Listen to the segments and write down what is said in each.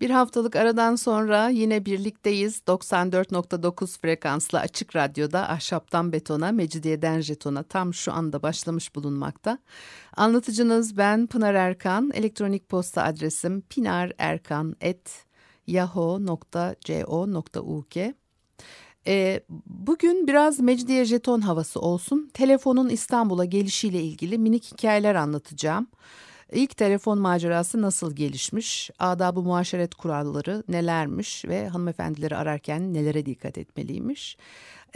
Bir haftalık aradan sonra yine birlikteyiz. 94.9 frekanslı açık radyoda ahşaptan betona, mecidiyeden jetona tam şu anda başlamış bulunmakta. Anlatıcınız ben Pınar Erkan. Elektronik posta adresim pinarerkan.yahoo.co.uk ee, bugün biraz Mecidiye jeton havası olsun. Telefonun İstanbul'a gelişiyle ilgili minik hikayeler anlatacağım. İlk telefon macerası nasıl gelişmiş, adab-ı muaşeret kuralları nelermiş ve hanımefendileri ararken nelere dikkat etmeliymiş.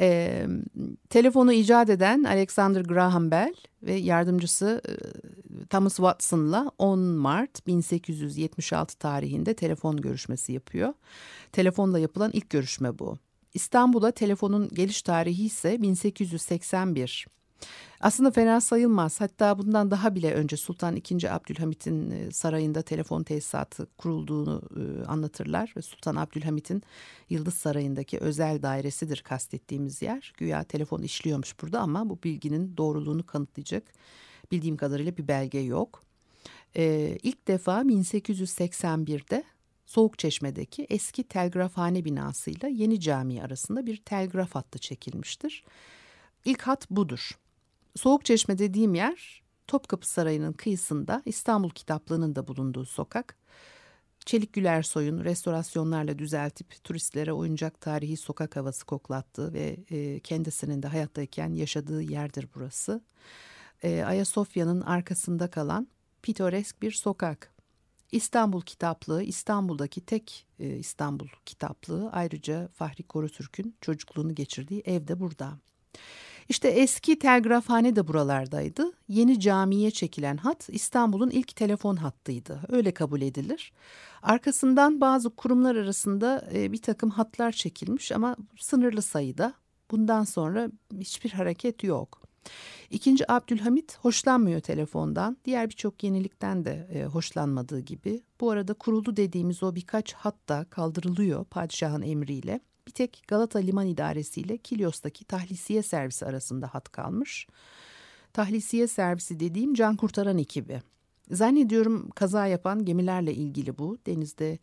E, telefonu icat eden Alexander Graham Bell ve yardımcısı Thomas Watson'la 10 Mart 1876 tarihinde telefon görüşmesi yapıyor. Telefonla yapılan ilk görüşme bu. İstanbul'a telefonun geliş tarihi ise 1881. Aslında fena sayılmaz. Hatta bundan daha bile önce Sultan II. Abdülhamit'in e, sarayında telefon tesisatı kurulduğunu e, anlatırlar. Ve Sultan Abdülhamit'in Yıldız Sarayı'ndaki özel dairesidir kastettiğimiz yer. Güya telefon işliyormuş burada ama bu bilginin doğruluğunu kanıtlayacak bildiğim kadarıyla bir belge yok. Ee, ilk defa 1881'de Soğukçeşme'deki eski telgrafhane binasıyla yeni cami arasında bir telgraf hattı çekilmiştir. İlk hat budur. Soğukçeşme dediğim yer Topkapı Sarayı'nın kıyısında İstanbul Kitaplığı'nın da bulunduğu sokak. Çelik Güler Soy'un restorasyonlarla düzeltip turistlere oyuncak tarihi sokak havası koklattığı ve e, kendisinin de hayattayken yaşadığı yerdir burası. E, Ayasofya'nın arkasında kalan pitoresk bir sokak. İstanbul Kitaplığı İstanbul'daki tek e, İstanbul Kitaplığı ayrıca Fahri Korutürk'ün çocukluğunu geçirdiği ev de burada. İşte eski telgrafhane de buralardaydı. Yeni camiye çekilen hat İstanbul'un ilk telefon hattıydı. Öyle kabul edilir. Arkasından bazı kurumlar arasında e, bir takım hatlar çekilmiş ama sınırlı sayıda. Bundan sonra hiçbir hareket yok. İkinci Abdülhamit hoşlanmıyor telefondan. Diğer birçok yenilikten de e, hoşlanmadığı gibi. Bu arada kurulu dediğimiz o birkaç hat da kaldırılıyor padişahın emriyle. Bir tek Galata Liman İdaresi ile Kilyos'taki tahlisiye servisi arasında hat kalmış. Tahlisiye servisi dediğim can kurtaran ekibi. Zannediyorum kaza yapan gemilerle ilgili bu. Denizde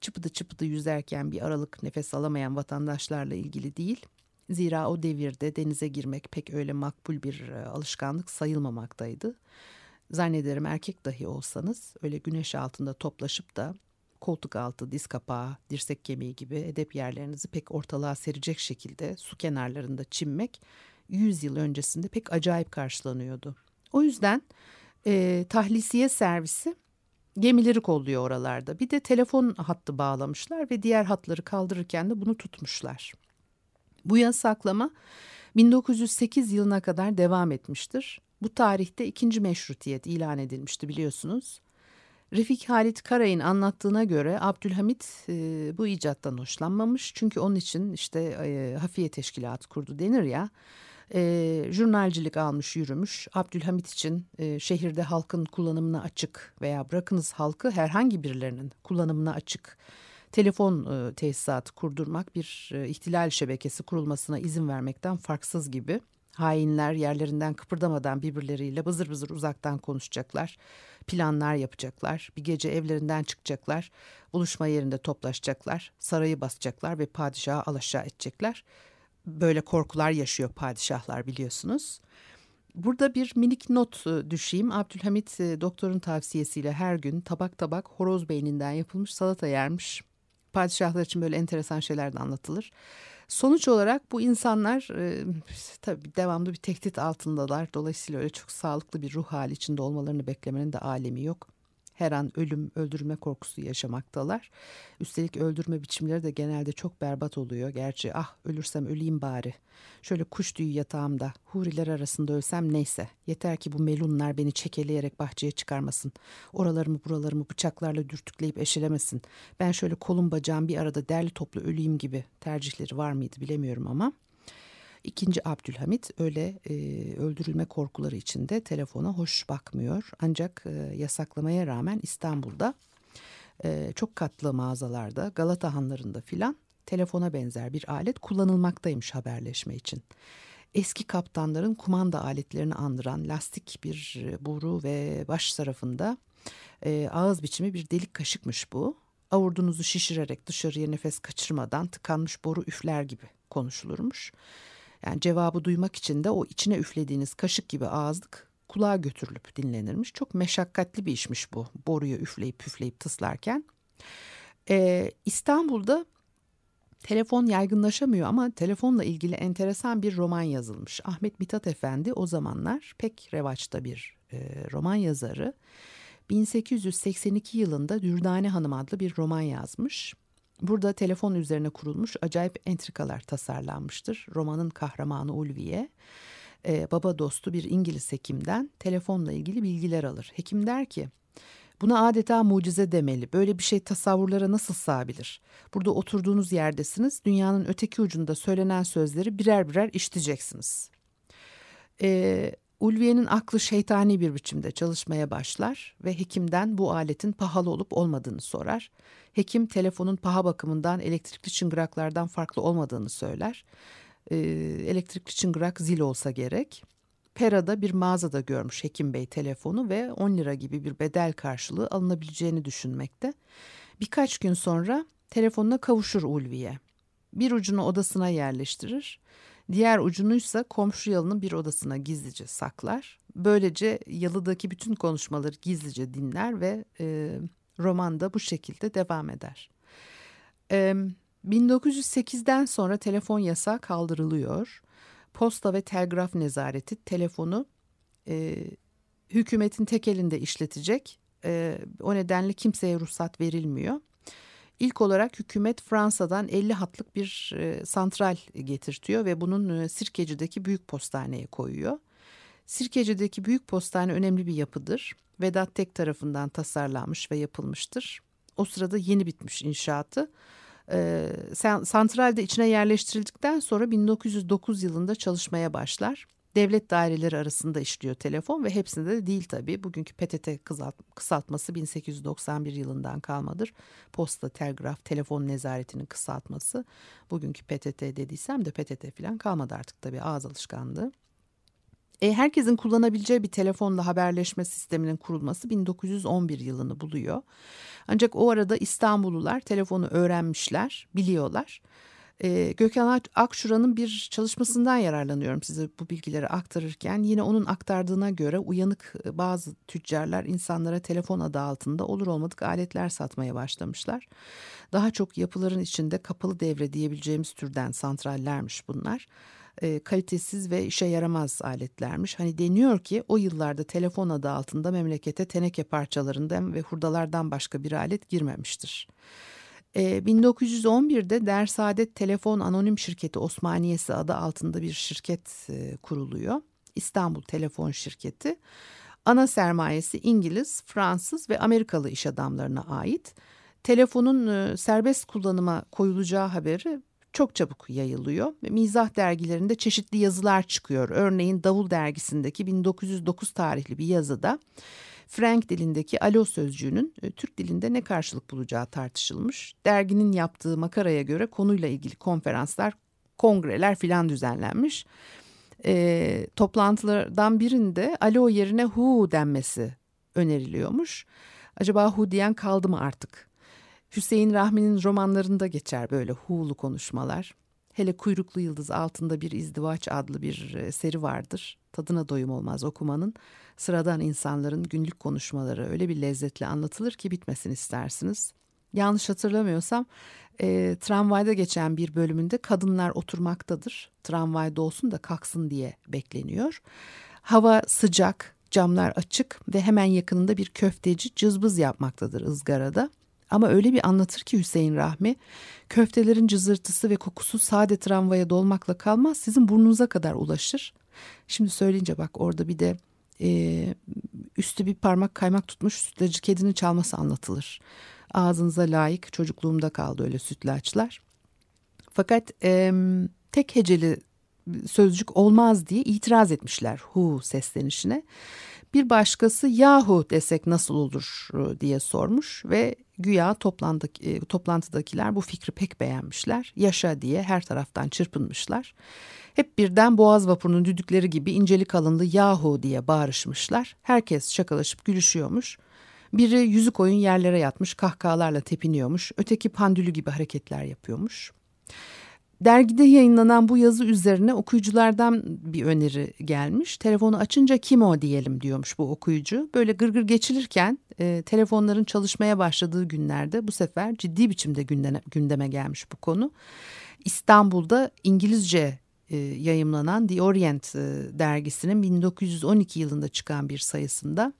çıpıdı çıpıdı yüzerken bir aralık nefes alamayan vatandaşlarla ilgili değil. Zira o devirde denize girmek pek öyle makbul bir e, alışkanlık sayılmamaktaydı. Zannederim erkek dahi olsanız öyle güneş altında toplaşıp da koltuk altı, diz kapağı, dirsek kemiği gibi edep yerlerinizi pek ortalığa serecek şekilde su kenarlarında çimmek 100 yıl öncesinde pek acayip karşılanıyordu. O yüzden e, tahlisiye servisi gemileri kolluyor oralarda. Bir de telefon hattı bağlamışlar ve diğer hatları kaldırırken de bunu tutmuşlar. Bu yasaklama 1908 yılına kadar devam etmiştir. Bu tarihte ikinci meşrutiyet ilan edilmişti biliyorsunuz. Refik Halit Karay'ın anlattığına göre Abdülhamit e, bu icattan hoşlanmamış. Çünkü onun için işte e, hafiye teşkilatı kurdu denir ya. E, jurnalcilik almış yürümüş. Abdülhamit için e, şehirde halkın kullanımına açık veya bırakınız halkı herhangi birilerinin kullanımına açık telefon e, tesisatı kurdurmak bir e, ihtilal şebekesi kurulmasına izin vermekten farksız gibi. Hainler yerlerinden kıpırdamadan birbirleriyle bızır bızır uzaktan konuşacaklar. Planlar yapacaklar. Bir gece evlerinden çıkacaklar. Buluşma yerinde toplaşacaklar. Sarayı basacaklar ve padişahı alaşağı edecekler. Böyle korkular yaşıyor padişahlar biliyorsunuz. Burada bir minik not e, düşeyim. Abdülhamit e, doktorun tavsiyesiyle her gün tabak tabak horoz beyninden yapılmış salata yermiş. Padişahlar için böyle enteresan şeyler de anlatılır. Sonuç olarak bu insanlar e, tabii devamlı bir tehdit altındalar. Dolayısıyla öyle çok sağlıklı bir ruh hali içinde olmalarını beklemenin de alemi yok. Her an ölüm, öldürme korkusu yaşamaktalar. Üstelik öldürme biçimleri de genelde çok berbat oluyor. Gerçi ah ölürsem öleyim bari. Şöyle kuş tüyü yatağımda, huriler arasında ölsem neyse. Yeter ki bu melunlar beni çekeleyerek bahçeye çıkarmasın. Oralarımı buralarımı bıçaklarla dürtükleyip eşelemesin. Ben şöyle kolum bacağım bir arada derli toplu öleyim gibi tercihleri var mıydı bilemiyorum ama... İkinci Abdülhamit öyle e, öldürülme korkuları içinde telefona hoş bakmıyor. Ancak e, yasaklamaya rağmen İstanbul'da e, çok katlı mağazalarda Galata hanlarında filan telefona benzer bir alet kullanılmaktaymış haberleşme için. Eski kaptanların kumanda aletlerini andıran lastik bir boru ve baş tarafında e, ağız biçimi bir delik kaşıkmış bu. Avurdunuzu şişirerek dışarıya nefes kaçırmadan tıkanmış boru üfler gibi konuşulurmuş. Yani cevabı duymak için de o içine üflediğiniz kaşık gibi ağızlık kulağa götürülüp dinlenirmiş. Çok meşakkatli bir işmiş bu boruyu üfleyip püfleyip tıslarken. Ee, İstanbul'da telefon yaygınlaşamıyor ama telefonla ilgili enteresan bir roman yazılmış. Ahmet Mithat Efendi o zamanlar pek revaçta bir e, roman yazarı. 1882 yılında Dürdane Hanım adlı bir roman yazmış. Burada telefon üzerine kurulmuş acayip entrikalar tasarlanmıştır. Romanın kahramanı Ulviye e, baba dostu bir İngiliz hekimden telefonla ilgili bilgiler alır. Hekim der ki buna adeta mucize demeli. Böyle bir şey tasavvurlara nasıl sığabilir? Burada oturduğunuz yerdesiniz. Dünyanın öteki ucunda söylenen sözleri birer birer işiteceksiniz. E, Ulviye'nin aklı şeytani bir biçimde çalışmaya başlar ve hekimden bu aletin pahalı olup olmadığını sorar. Hekim telefonun paha bakımından elektrikli çıngıraklardan farklı olmadığını söyler. Ee, elektrikli çıngırak zil olsa gerek. Pera'da bir mağazada görmüş Hekim Bey telefonu ve 10 lira gibi bir bedel karşılığı alınabileceğini düşünmekte. Birkaç gün sonra telefonuna kavuşur Ulviye. Bir ucunu odasına yerleştirir. Diğer ucunuysa komşu yalının bir odasına gizlice saklar. Böylece yalıdaki bütün konuşmaları gizlice dinler ve e, roman da bu şekilde devam eder. E, 1908'den sonra telefon yasağı kaldırılıyor. Posta ve telgraf nezareti telefonu e, hükümetin tek elinde işletecek. E, o nedenle kimseye ruhsat verilmiyor. İlk olarak hükümet Fransa'dan 50 hatlık bir e, santral getirtiyor ve bunun e, Sirkeci'deki büyük postaneye koyuyor. Sirkeci'deki büyük postane önemli bir yapıdır. Vedat Tek tarafından tasarlanmış ve yapılmıştır. O sırada yeni bitmiş inşaatı. E, santral içine yerleştirildikten sonra 1909 yılında çalışmaya başlar devlet daireleri arasında işliyor telefon ve hepsinde de değil tabii. Bugünkü PTT kısaltması 1891 yılından kalmadır. Posta, telgraf, telefon nezaretinin kısaltması. Bugünkü PTT dediysem de PTT falan kalmadı artık tabii ağız alışkanlığı. E, herkesin kullanabileceği bir telefonla haberleşme sisteminin kurulması 1911 yılını buluyor. Ancak o arada İstanbullular telefonu öğrenmişler, biliyorlar. E, Gökhan Akşura'nın bir çalışmasından yararlanıyorum size bu bilgileri aktarırken. Yine onun aktardığına göre uyanık bazı tüccarlar insanlara telefon adı altında olur olmadık aletler satmaya başlamışlar. Daha çok yapıların içinde kapalı devre diyebileceğimiz türden santrallermiş bunlar e, kalitesiz ve işe yaramaz aletlermiş. Hani deniyor ki o yıllarda telefon adı altında memlekete teneke parçalarından ve hurdalardan başka bir alet girmemiştir. 1911'de ee, Dersaadet Telefon Anonim Şirketi Osmaniyesi adı altında bir şirket e, kuruluyor. İstanbul Telefon Şirketi. Ana sermayesi İngiliz, Fransız ve Amerikalı iş adamlarına ait. Telefonun e, serbest kullanıma koyulacağı haberi çok çabuk yayılıyor. Mizah dergilerinde çeşitli yazılar çıkıyor. Örneğin Davul dergisindeki 1909 tarihli bir yazıda Frank dilindeki alo sözcüğünün e, Türk dilinde ne karşılık bulacağı tartışılmış. Derginin yaptığı makaraya göre konuyla ilgili konferanslar, kongreler filan düzenlenmiş. E, toplantılardan birinde alo yerine hu denmesi öneriliyormuş. Acaba hu diyen kaldı mı artık? Hüseyin Rahmi'nin romanlarında geçer böyle hu'lu konuşmalar. Hele Kuyruklu Yıldız altında bir izdivaç adlı bir e, seri vardır. Tadına doyum olmaz okumanın. Sıradan insanların günlük konuşmaları öyle bir lezzetli anlatılır ki bitmesin istersiniz. Yanlış hatırlamıyorsam e, tramvayda geçen bir bölümünde kadınlar oturmaktadır. Tramvayda olsun da kalksın diye bekleniyor. Hava sıcak, Camlar açık ve hemen yakınında bir köfteci cızbız yapmaktadır ızgarada. Ama öyle bir anlatır ki Hüseyin Rahmi, köftelerin cızırtısı ve kokusu sade tramvaya dolmakla kalmaz, sizin burnunuza kadar ulaşır. Şimdi söyleyince bak orada bir de e, üstü bir parmak kaymak tutmuş sütlacı kedinin çalması anlatılır. Ağzınıza layık çocukluğumda kaldı öyle sütlaçlar. Fakat e, tek heceli sözcük olmaz diye itiraz etmişler hu seslenişine. Bir başkası yahu desek nasıl olur e, diye sormuş ve güya e, toplantıdakiler bu fikri pek beğenmişler. Yaşa diye her taraftan çırpınmışlar. Hep birden boğaz vapurunun düdükleri gibi inceli kalınlı yahu diye bağırışmışlar. Herkes şakalaşıp gülüşüyormuş. Biri yüzü koyun yerlere yatmış kahkahalarla tepiniyormuş. Öteki pandülü gibi hareketler yapıyormuş. Dergide yayınlanan bu yazı üzerine okuyuculardan bir öneri gelmiş. Telefonu açınca kim o diyelim diyormuş bu okuyucu. Böyle gırgır geçilirken e, telefonların çalışmaya başladığı günlerde bu sefer ciddi biçimde gündeme, gündeme gelmiş bu konu. İstanbul'da İngilizce e, yayımlanan The Orient e, dergisinin 1912 yılında çıkan bir sayısında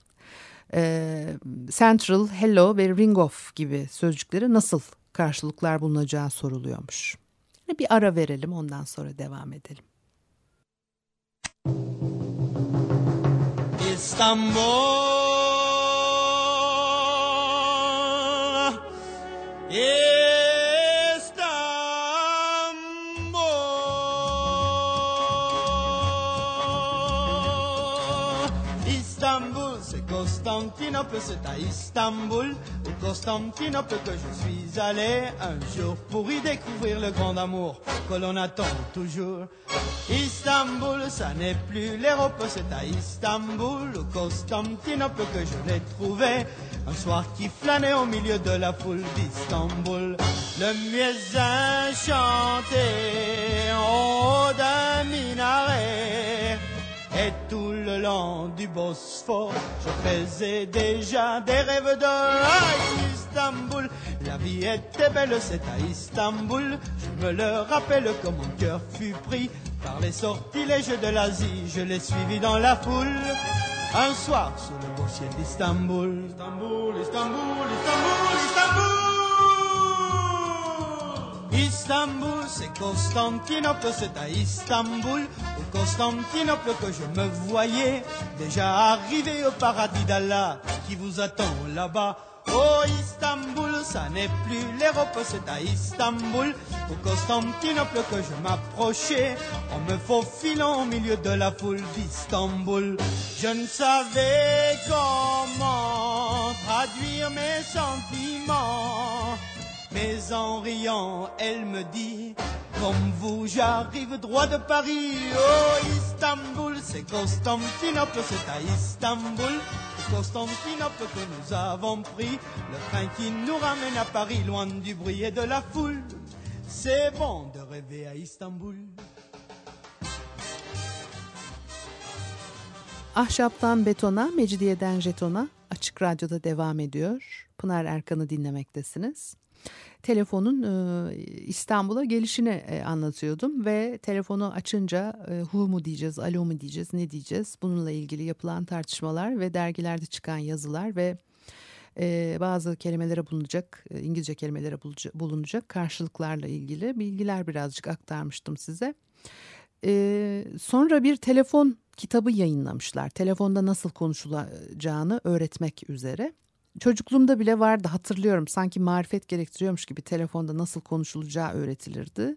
e, Central, Hello ve Ring Off gibi sözcükleri nasıl karşılıklar bulunacağı soruluyormuş. Bir ara verelim ondan sonra devam edelim. İstanbul C'est à Istanbul, au Constantinople que je suis allé un jour pour y découvrir le grand amour que l'on attend toujours. Istanbul, ça n'est plus l'Europe, c'est à Istanbul, au Constantinople que je l'ai trouvé. Un soir qui flânait au milieu de la foule d'Istanbul. Le mieux enchanté en haut d'un minaret. Et tout du Bosphore, je faisais déjà des rêves de Istanbul. La vie était belle, c'est à Istanbul. Je me le rappelle comme mon cœur fut pris par les sortilèges de l'Asie. Je l'ai suivi dans la foule. Un soir, sous le beau ciel d'Istanbul. Istanbul, Istanbul, Istanbul, Istanbul. C'est Constantinople, c'est à Istanbul Constantinople que je me voyais déjà arrivé au paradis d'Allah qui vous attend là-bas. Oh Istanbul, ça n'est plus l'Europe, c'est à Istanbul, au Constantinople que je m'approchais, en me faufilant au milieu de la foule d'Istanbul. Je ne savais comment traduire mes sentiments, mais en riant, elle me dit, comme vous, j'arrive droit de Paris. Oh, Istanbul, c'est Constantinople, c'est à Istanbul. Constantinople que nous avons pris. Le train qui nous ramène à Paris, loin du bruit et de la foule. C'est bon de rêver à Istanbul. Ahşaptan betona, Mecidiyeden jetona Açık Radyo'da devam ediyor. Pınar Erkan'ı dinlemektesiniz telefonun e, İstanbul'a gelişini e, anlatıyordum ve telefonu açınca e, hu mu diyeceğiz, alo mu diyeceğiz, ne diyeceğiz? Bununla ilgili yapılan tartışmalar ve dergilerde çıkan yazılar ve e, bazı kelimelere bulunacak, e, İngilizce kelimelere bulunacak karşılıklarla ilgili bilgiler birazcık aktarmıştım size. E, sonra bir telefon kitabı yayınlamışlar. Telefonda nasıl konuşulacağını öğretmek üzere. Çocukluğumda bile vardı hatırlıyorum sanki marifet gerektiriyormuş gibi telefonda nasıl konuşulacağı öğretilirdi.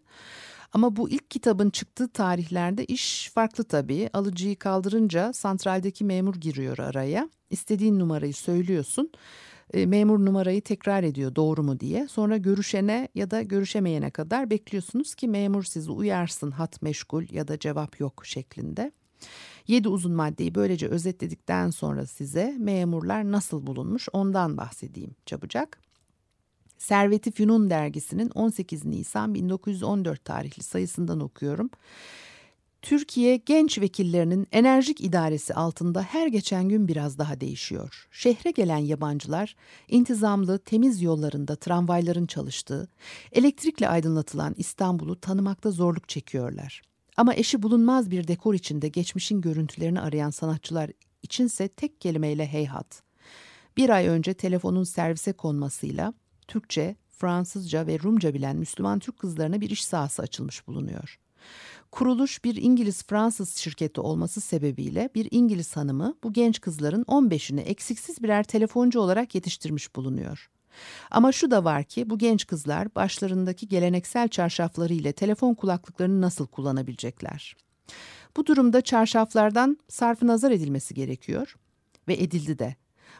Ama bu ilk kitabın çıktığı tarihlerde iş farklı tabii. Alıcıyı kaldırınca santraldeki memur giriyor araya. İstediğin numarayı söylüyorsun. E, memur numarayı tekrar ediyor doğru mu diye. Sonra görüşene ya da görüşemeyene kadar bekliyorsunuz ki memur sizi uyarsın hat meşgul ya da cevap yok şeklinde. Yedi uzun maddeyi böylece özetledikten sonra size memurlar nasıl bulunmuş ondan bahsedeyim çabucak. Servet-i Fünun dergisinin 18 Nisan 1914 tarihli sayısından okuyorum. Türkiye genç vekillerinin enerjik idaresi altında her geçen gün biraz daha değişiyor. Şehre gelen yabancılar intizamlı, temiz yollarında tramvayların çalıştığı, elektrikle aydınlatılan İstanbul'u tanımakta zorluk çekiyorlar. Ama eşi bulunmaz bir dekor içinde geçmişin görüntülerini arayan sanatçılar İçinse tek kelimeyle heyhat. Bir ay önce telefonun servise konmasıyla Türkçe, Fransızca ve Rumca bilen Müslüman Türk kızlarına bir iş sahası açılmış bulunuyor. Kuruluş bir İngiliz-Fransız şirketi olması sebebiyle bir İngiliz hanımı bu genç kızların 15'ini eksiksiz birer telefoncu olarak yetiştirmiş bulunuyor. Ama şu da var ki bu genç kızlar başlarındaki geleneksel çarşafları ile telefon kulaklıklarını nasıl kullanabilecekler? Bu durumda çarşaflardan sarfı nazar edilmesi gerekiyor ve edildi de.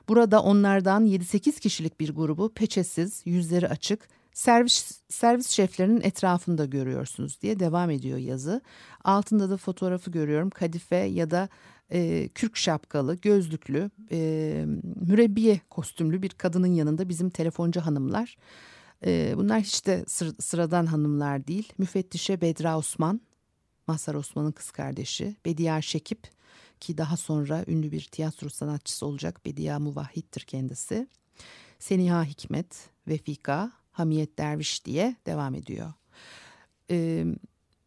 Burada onlardan 7-8 kişilik bir grubu peçesiz, yüzleri açık, servis, servis şeflerinin etrafında görüyorsunuz diye devam ediyor yazı. Altında da fotoğrafı görüyorum. Kadife ya da e, kürk şapkalı, gözlüklü, e, mürebbiye kostümlü bir kadının yanında bizim telefoncu hanımlar. E, bunlar hiç de sır, sıradan hanımlar değil. Müfettişe Bedra Osman, Mazhar Osman'ın kız kardeşi. Bediye Şekip ki daha sonra ünlü bir tiyatro sanatçısı olacak Bediye Muvahhid'tir kendisi. Seniha Hikmet, Vefika, Hamiyet Derviş diye devam ediyor. Ee,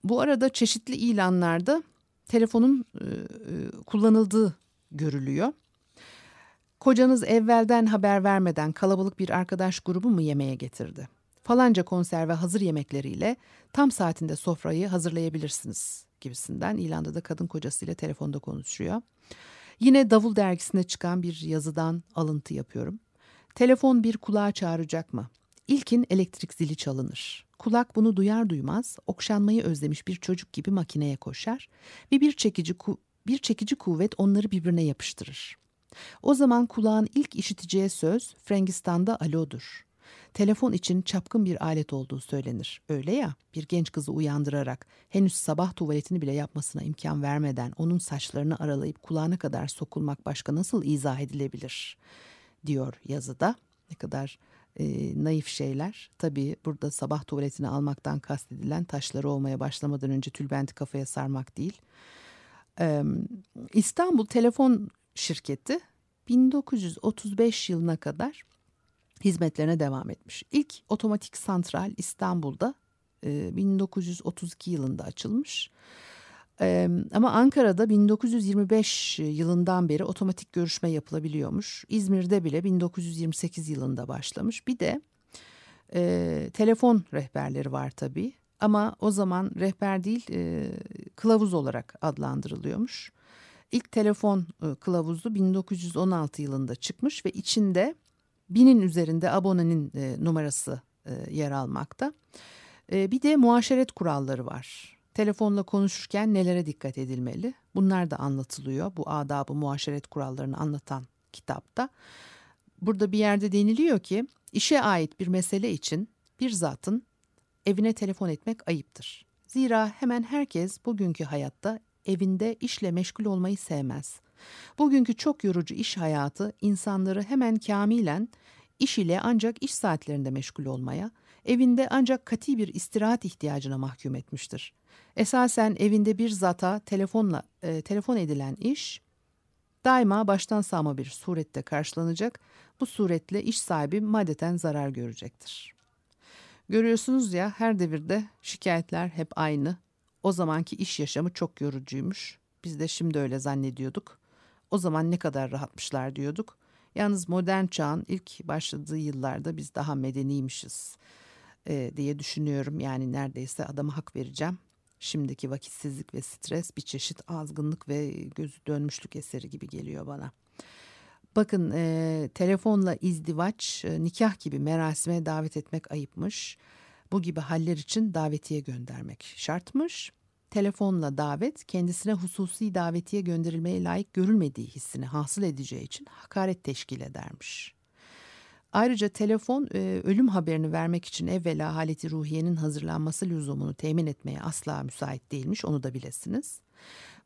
bu arada çeşitli ilanlarda telefonun e, e, kullanıldığı görülüyor. Kocanız evvelden haber vermeden kalabalık bir arkadaş grubu mu yemeğe getirdi? Falanca konserve hazır yemekleriyle tam saatinde sofrayı hazırlayabilirsiniz gibisinden ilanda da kadın kocasıyla telefonda konuşuyor. Yine Davul dergisinde çıkan bir yazıdan alıntı yapıyorum. Telefon bir kulağa çağıracak mı? İlkin elektrik zili çalınır. Kulak bunu duyar duymaz okşanmayı özlemiş bir çocuk gibi makineye koşar ve bir çekici bir çekici kuvvet onları birbirine yapıştırır. O zaman kulağın ilk işiteceği söz Frangistan'da alodur. Telefon için çapkın bir alet olduğu söylenir. Öyle ya bir genç kızı uyandırarak henüz sabah tuvaletini bile yapmasına imkan vermeden onun saçlarını aralayıp kulağına kadar sokulmak başka nasıl izah edilebilir diyor yazıda. Ne kadar e, naif şeyler. Tabii burada sabah tuvaletini almaktan kastedilen taşları olmaya başlamadan önce tülbenti kafaya sarmak değil. E, İstanbul Telefon Şirketi 1935 yılına kadar hizmetlerine devam etmiş. İlk otomatik santral İstanbul'da e, 1932 yılında açılmış. Ama Ankara'da 1925 yılından beri otomatik görüşme yapılabiliyormuş. İzmir'de bile 1928 yılında başlamış. Bir de e, telefon rehberleri var tabii. Ama o zaman rehber değil e, kılavuz olarak adlandırılıyormuş. İlk telefon e, kılavuzu 1916 yılında çıkmış ve içinde binin üzerinde abonenin e, numarası e, yer almakta. E, bir de muaşeret kuralları var. Telefonla konuşurken nelere dikkat edilmeli? Bunlar da anlatılıyor bu adabı muaşeret kurallarını anlatan kitapta. Burada bir yerde deniliyor ki işe ait bir mesele için bir zatın evine telefon etmek ayıptır. Zira hemen herkes bugünkü hayatta evinde işle meşgul olmayı sevmez. Bugünkü çok yorucu iş hayatı insanları hemen kamilen iş ile ancak iş saatlerinde meşgul olmaya, evinde ancak kati bir istirahat ihtiyacına mahkum etmiştir. Esasen evinde bir zata telefonla e, telefon edilen iş daima baştan sağma bir surette karşılanacak. Bu suretle iş sahibi maddeten zarar görecektir. Görüyorsunuz ya her devirde şikayetler hep aynı. O zamanki iş yaşamı çok yorucuymuş. Biz de şimdi öyle zannediyorduk. O zaman ne kadar rahatmışlar diyorduk. Yalnız modern çağın ilk başladığı yıllarda biz daha medeniymişiz e, diye düşünüyorum. Yani neredeyse adama hak vereceğim. Şimdiki vakitsizlik ve stres bir çeşit azgınlık ve gözü dönmüşlük eseri gibi geliyor bana. Bakın e, telefonla izdivaç, e, nikah gibi merasime davet etmek ayıpmış. Bu gibi haller için davetiye göndermek şartmış. Telefonla davet kendisine hususi davetiye gönderilmeye layık görülmediği hissini hasıl edeceği için hakaret teşkil edermiş. Ayrıca telefon e, ölüm haberini vermek için evvela haleti ruhiyenin hazırlanması lüzumunu temin etmeye asla müsait değilmiş onu da bilesiniz.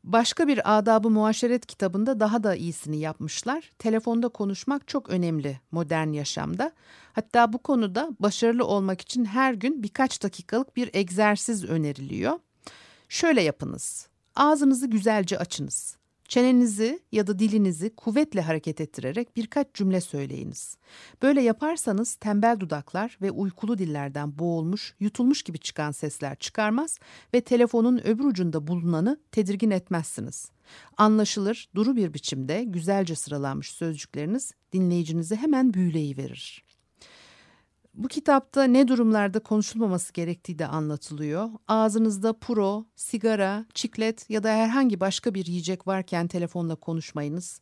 Başka bir adabı muaşeret kitabında daha da iyisini yapmışlar. Telefonda konuşmak çok önemli modern yaşamda. Hatta bu konuda başarılı olmak için her gün birkaç dakikalık bir egzersiz öneriliyor. Şöyle yapınız. Ağzınızı güzelce açınız. Çenenizi ya da dilinizi kuvvetle hareket ettirerek birkaç cümle söyleyiniz. Böyle yaparsanız tembel dudaklar ve uykulu dillerden boğulmuş, yutulmuş gibi çıkan sesler çıkarmaz ve telefonun öbür ucunda bulunanı tedirgin etmezsiniz. Anlaşılır, duru bir biçimde güzelce sıralanmış sözcükleriniz dinleyicinizi hemen büyüleyiverir. Bu kitapta ne durumlarda konuşulmaması gerektiği de anlatılıyor. Ağzınızda puro, sigara, çiklet ya da herhangi başka bir yiyecek varken telefonla konuşmayınız.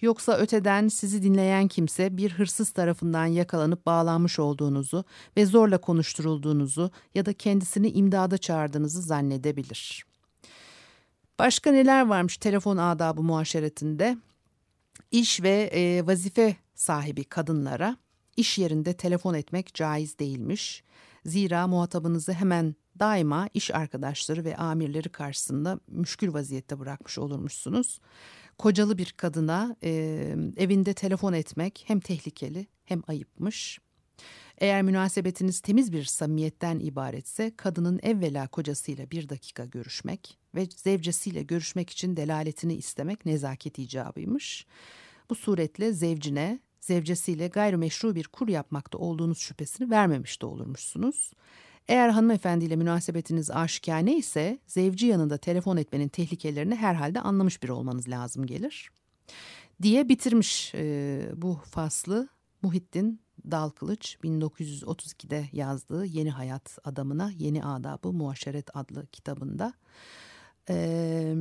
Yoksa öteden sizi dinleyen kimse bir hırsız tarafından yakalanıp bağlanmış olduğunuzu ve zorla konuşturulduğunuzu ya da kendisini imdada çağırdığınızı zannedebilir. Başka neler varmış telefon adabı muaşeretinde? İş ve e, vazife sahibi kadınlara iş yerinde telefon etmek caiz değilmiş. Zira muhatabınızı hemen daima iş arkadaşları ve amirleri karşısında müşkül vaziyette bırakmış olurmuşsunuz. Kocalı bir kadına e, evinde telefon etmek hem tehlikeli hem ayıpmış. Eğer münasebetiniz temiz bir samimiyetten ibaretse kadının evvela kocasıyla bir dakika görüşmek ve zevcesiyle görüşmek için delaletini istemek nezaket icabıymış. Bu suretle zevcine zevcesiyle gayrimeşru bir kur yapmakta olduğunuz şüphesini vermemiş de olurmuşsunuz. Eğer hanımefendiyle münasebetiniz aşikane ise zevci yanında telefon etmenin tehlikelerini herhalde anlamış bir olmanız lazım gelir. Diye bitirmiş e, bu faslı Muhittin Dalkılıç 1932'de yazdığı Yeni Hayat Adamına Yeni Adabı Muaşeret adlı kitabında. Eee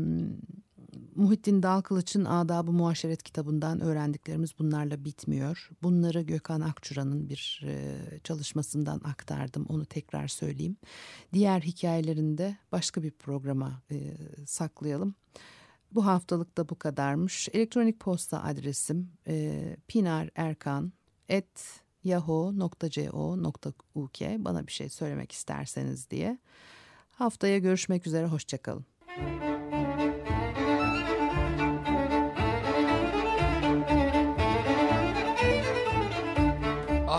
Muhittin Dalkılıç'ın Adab-ı Muaşeret kitabından öğrendiklerimiz bunlarla bitmiyor. Bunları Gökhan Akçura'nın bir e, çalışmasından aktardım. Onu tekrar söyleyeyim. Diğer hikayelerinde başka bir programa e, saklayalım. Bu haftalık da bu kadarmış. Elektronik posta adresim e, pinarerkan.yahoo.co.uk bana bir şey söylemek isterseniz diye. Haftaya görüşmek üzere, hoşçakalın.